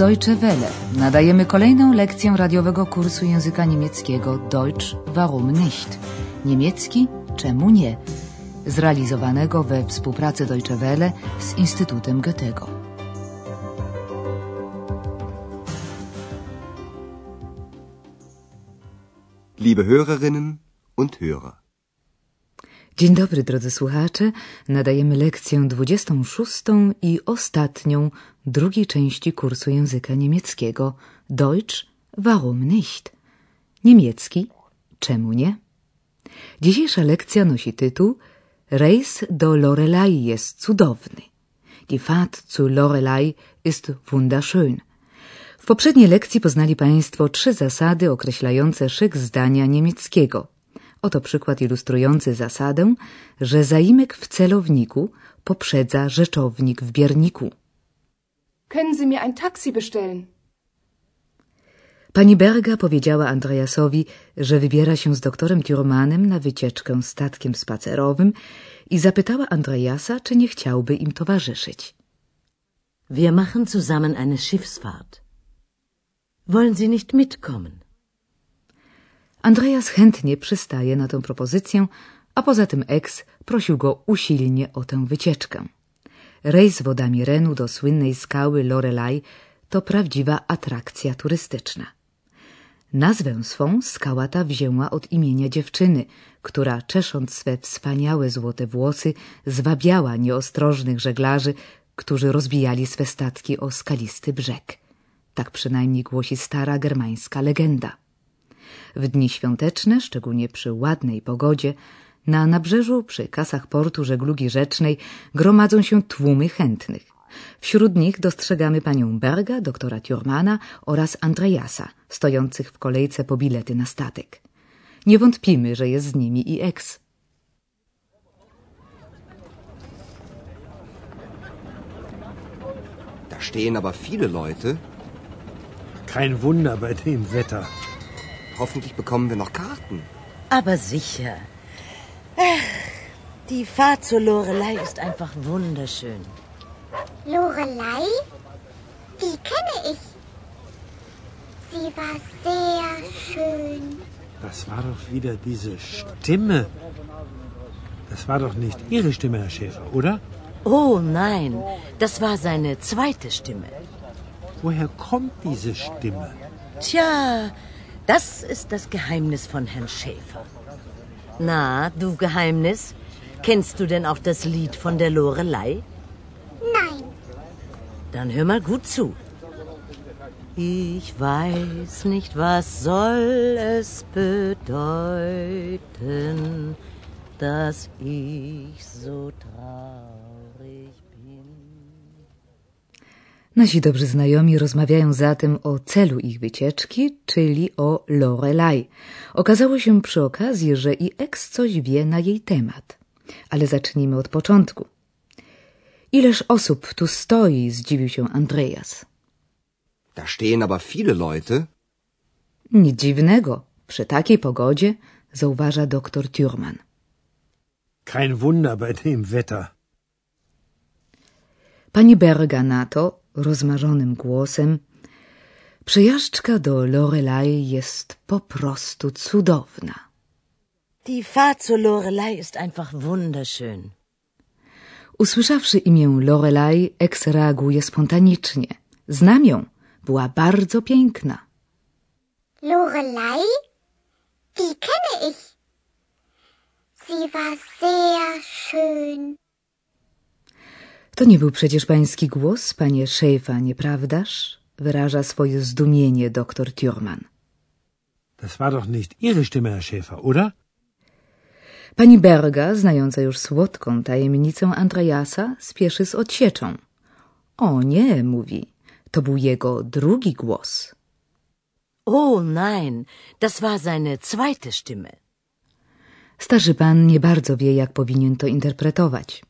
Deutsche Welle. Nadajemy kolejną lekcję radiowego kursu języka niemieckiego Deutsch warum nicht? Niemiecki czemu nie? Zrealizowanego we współpracy Deutsche Welle z Instytutem Goethego. Liebe Hörerinnen und Hörer. Dzień dobry, drodzy słuchacze. Nadajemy lekcję 26 i ostatnią drugiej części kursu języka niemieckiego Deutsch warum nicht? Niemiecki czemu nie? Dzisiejsza lekcja nosi tytuł Reis do Lorelei jest cudowny. Die Fahrt zu Lorelei ist wunderschön. W poprzedniej lekcji poznali Państwo trzy zasady określające szyk zdania niemieckiego – Oto przykład ilustrujący zasadę, że zaimek w celowniku poprzedza rzeczownik w bierniku. Können Sie mir ein Taxi bestellen? Pani Berga powiedziała Andreasowi, że wybiera się z doktorem Thurmanem na wycieczkę statkiem spacerowym i zapytała Andreasa, czy nie chciałby im towarzyszyć. Wir machen zusammen eine Schiffsfahrt. Wollen Sie nicht mitkommen? Andreas chętnie przystaje na tę propozycję, a poza tym ex prosił go usilnie o tę wycieczkę. Rejs wodami Renu do słynnej skały Lorelai to prawdziwa atrakcja turystyczna. Nazwę swą skała ta wzięła od imienia dziewczyny, która czesząc swe wspaniałe złote włosy zwabiała nieostrożnych żeglarzy, którzy rozbijali swe statki o skalisty brzeg. Tak przynajmniej głosi stara germańska legenda. W dni świąteczne, szczególnie przy ładnej pogodzie, na nabrzeżu przy kasach portu żeglugi rzecznej gromadzą się tłumy chętnych. Wśród nich dostrzegamy panią Berga, doktora Thurmana oraz Andreasa, stojących w kolejce po bilety na statek. Nie wątpimy, że jest z nimi i ex. Da stehen aber viele Leute. Kein Wunder bei dem Wetter. Hoffentlich bekommen wir noch Karten. Aber sicher. Ach, die Fahrt zur Lorelei ist einfach wunderschön. Lorelei? Die kenne ich. Sie war sehr schön. Das war doch wieder diese Stimme. Das war doch nicht Ihre Stimme, Herr Schäfer, oder? Oh nein, das war seine zweite Stimme. Woher kommt diese Stimme? Tja, das ist das Geheimnis von Herrn Schäfer. Na, du Geheimnis, kennst du denn auch das Lied von der Lorelei? Nein, Dann hör mal gut zu. Ich weiß nicht, was soll es bedeuten, dass ich so traurig bin. Nasi dobrzy znajomi rozmawiają zatem o celu ich wycieczki, czyli o Lorelai. Okazało się przy okazji, że i ex coś wie na jej temat. Ale zacznijmy od początku. Ileż osób tu stoi, zdziwił się Andreas. Da stehen aber viele Leute. Nic dziwnego, przy takiej pogodzie, zauważa doktor Thurman. Kein Wunder bei dem Wetter. Pani Berga na to, rozmarzonym głosem, przejażdżka do Lorelei jest po prostu cudowna. Die Fahrt zur Lorelei ist einfach wunderschön. Usłyszawszy imię Lorelei, ex reaguje spontanicznie. Znam ją, była bardzo piękna. Lorelei? Die kenne ich. Sie war sehr schön. To nie był przecież pański głos, panie Szejfa, nieprawdaż? Wyraża swoje zdumienie doktor Thurman. Das war doch nicht Ihre Stimme, Herr Schäfer, oder? Pani Berga, znająca już słodką tajemnicę Andreasa, spieszy z odsieczą. O nie, mówi, to był jego drugi głos. Oh nein, das war seine zweite Stimme. Starzy pan nie bardzo wie, jak powinien to interpretować.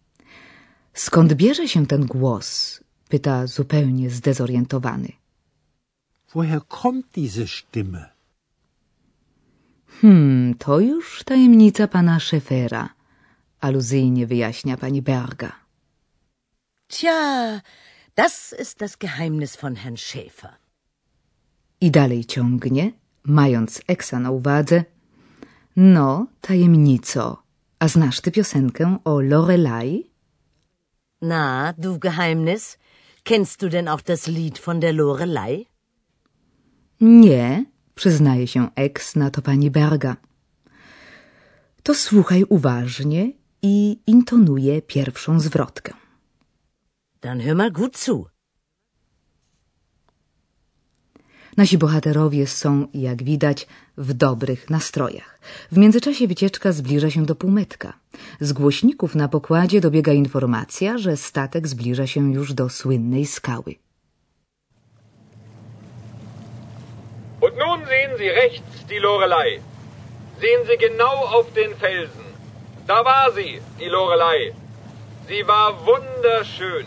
Skąd bierze się ten głos? pyta zupełnie zdezorientowany. Woher kommt diese Stimme? Hmm, to już tajemnica pana Szefera, aluzyjnie wyjaśnia pani Berga. Tja, Das ist das Geheimnis von Herrn Schäfer. I dalej ciągnie, mając Eksa na uwadze. No, tajemnico, a znasz ty piosenkę o Lorelei? Na, du Geheimnis, kennst du denn auch das Lied von der Lorelei? Nie, przyznaje się Eks na to pani Berga. To słuchaj uważnie i intonuje pierwszą zwrotkę. Dann hör mal gut zu. Nasi bohaterowie są, jak widać, w dobrych nastrojach. W międzyczasie wycieczka zbliża się do półmetka. Z głośników na pokładzie dobiega informacja, że statek zbliża się już do słynnej skały. Und nun sehen Sie rechts die Lorelei. Sehen Sie genau auf den Felsen. Da war sie, die Lorelei. Sie war wunderschön.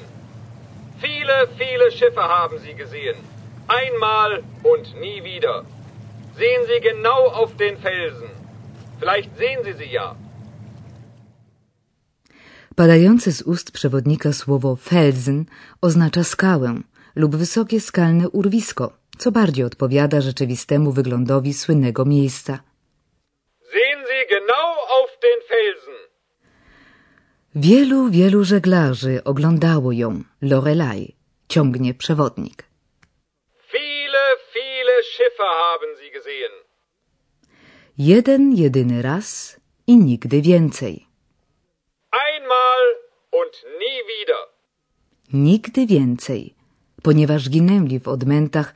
Viele, viele Schiffe haben Sie gesehen. Einmal und nie wieder. Sehen Sie genau auf den Felsen. Vielleicht sehen Sie sie ja. Padające z ust przewodnika słowo Felsen oznacza skałę lub wysokie skalne urwisko, co bardziej odpowiada rzeczywistemu wyglądowi słynnego miejsca. Sehen Sie genau auf den Felsen. Wielu, wielu żeglarzy oglądało ją, Lorelei, ciągnie przewodnik. Schiffe haben Sie gesehen. Jeden, jedyny raz i nigdy więcej. Einmal und nie wieder. Nigdy więcej, ponieważ ginęli w odmętach,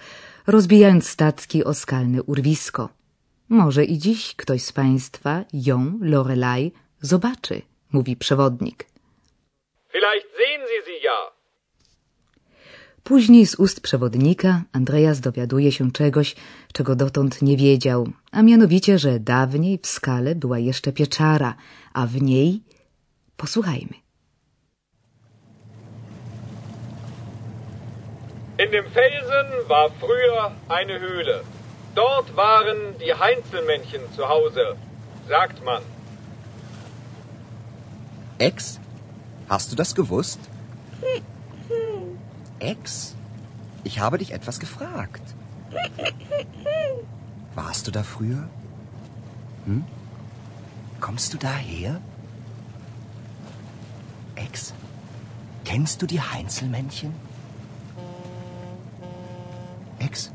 rozbijając statki o skalne urwisko. Może i dziś ktoś z państwa ją, Lorelei, zobaczy, mówi przewodnik. Vielleicht sehen Sie sie ja. Później z ust przewodnika Andreas dowiaduje się czegoś, czego dotąd nie wiedział, a mianowicie, że dawniej w skale była jeszcze pieczara, a w niej... Posłuchajmy. In dem Felsen war früher eine Höhle. Dort waren die Heinzelmännchen zu Hause, sagt man. Ex? Hast du das gewusst? Ex? Ich habe dich etwas gefragt. Warst du da früher? Hm? Kommst du daher? Ex? Kennst du die Heinzelmännchen? Ex?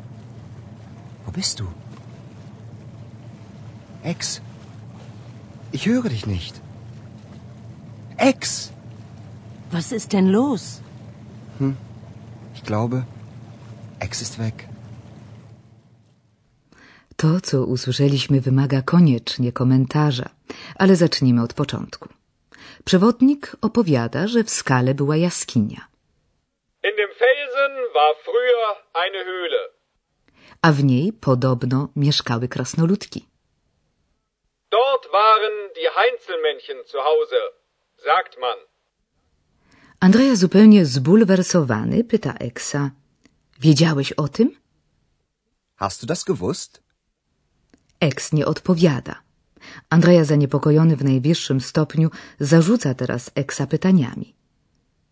Wo bist du? Ex? Ich höre dich nicht. Ex! Was ist denn los? Ich glaube, Ex ist weg. To, co usłyszeliśmy, wymaga koniecznie komentarza, ale zacznijmy od początku. Przewodnik opowiada, że w skale była jaskinia, In dem Felsen war früher eine Höhle. a w niej podobno mieszkały krasnoludki. Dort waren die Heinzelmännchen zu Hause, sagt man. Andrea zupełnie zbulwersowany pyta Eksa. Wiedziałeś o tym? Hast du das gewusst? Eks nie odpowiada. Andrea zaniepokojony w najwyższym stopniu zarzuca teraz Eksa pytaniami.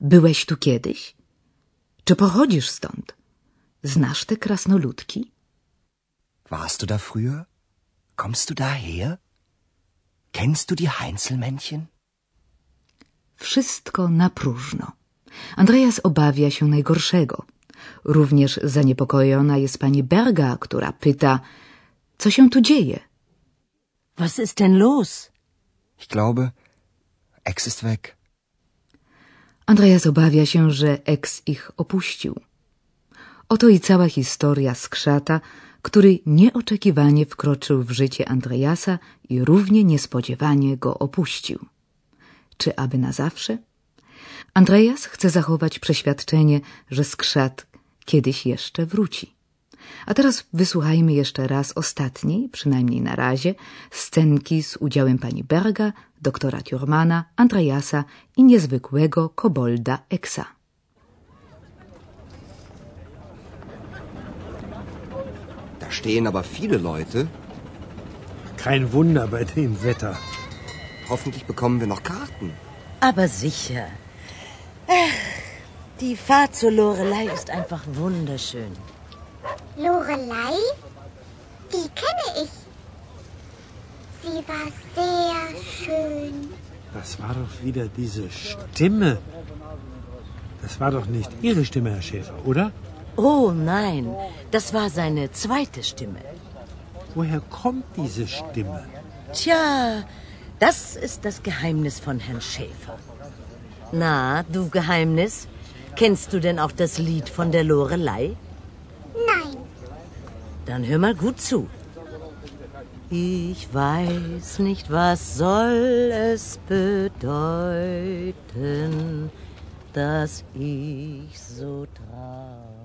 Byłeś tu kiedyś? Czy pochodzisz stąd? Znasz te krasnoludki? Warst du da früher? Kommst du daher? Kennst du die Heinzelmännchen? Wszystko na próżno. Andreas obawia się najgorszego. Również zaniepokojona jest pani Berga, która pyta, co się tu dzieje? Was ist denn los? Ich glaube, Ex ist weg. Andreas obawia się, że ex ich opuścił. Oto i cała historia skrzata, który nieoczekiwanie wkroczył w życie Andreasa i równie niespodziewanie go opuścił. Czy aby na zawsze? Andreas chce zachować przeświadczenie, że skrzat kiedyś jeszcze wróci. A teraz wysłuchajmy jeszcze raz ostatniej, przynajmniej na razie, scenki z udziałem pani Berga, doktora Thurmana, Andreasa i niezwykłego kobolda Eksa. Da stehen aber viele Leute. Kein Wunder bei dem Wetter. Hoffentlich bekommen wir noch Karten. Aber sicher. Ach, Die Fahrt zur Lorelei ist einfach wunderschön. Lorelei? Die kenne ich. Sie war sehr schön. Das war doch wieder diese Stimme. Das war doch nicht Ihre Stimme, Herr Schäfer, oder? Oh nein, das war seine zweite Stimme. Woher kommt diese Stimme? Tja, das ist das Geheimnis von Herrn Schäfer. Na, du Geheimnis, kennst du denn auch das Lied von der Lorelei? Nein, Dann hör mal gut zu. Ich weiß nicht, was soll es bedeuten, dass ich so traurig.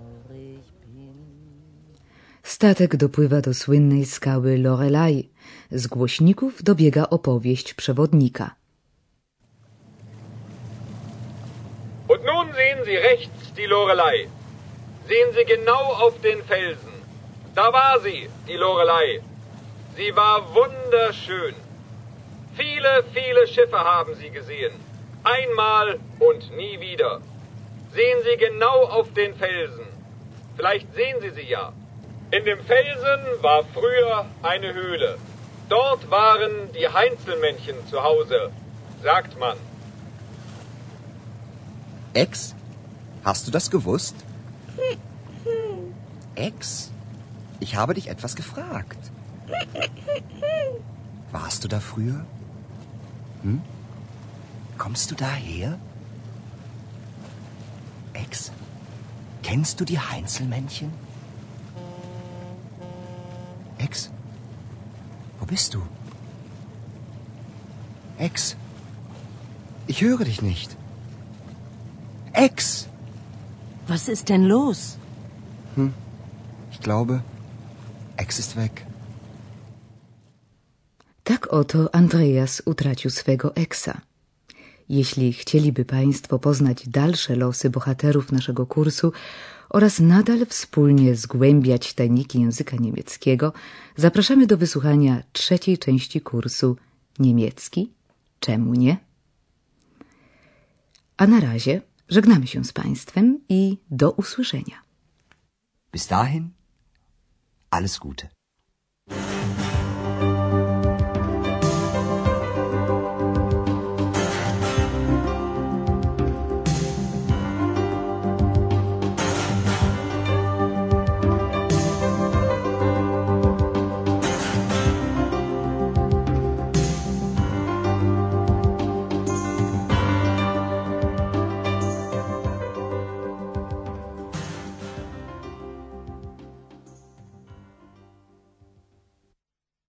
Statek dopływa do słynnej skały Lorelei. Z głośników dobiega opowieść przewodnika. Und nun sehen Sie rechts die Lorelei. Sehen Sie genau auf den Felsen. Da war sie, die Lorelei. Sie war wunderschön. Viele, viele Schiffe haben sie gesehen. Einmal und nie wieder. Sehen Sie genau auf den Felsen. Vielleicht sehen Sie sie ja. In dem Felsen war früher eine Höhle. Dort waren die Heinzelmännchen zu Hause, sagt man. Ex, hast du das gewusst? Ex, ich habe dich etwas gefragt. Warst du da früher? Hm? Kommst du daher? Ex, kennst du die Heinzelmännchen? Ex, wo bist du? Ex, ich höre dich nicht. Ex! Was ist denn los? Ich glaube, Ex ist weg. Tak oto Andreas utracił swego eksa. Jeśli chcieliby Państwo poznać dalsze losy bohaterów naszego kursu oraz nadal wspólnie zgłębiać tajniki języka niemieckiego, zapraszamy do wysłuchania trzeciej części kursu niemiecki. Czemu nie? A na razie żegnamy się z Państwem i do usłyszenia. Bis dahin, alles Gute.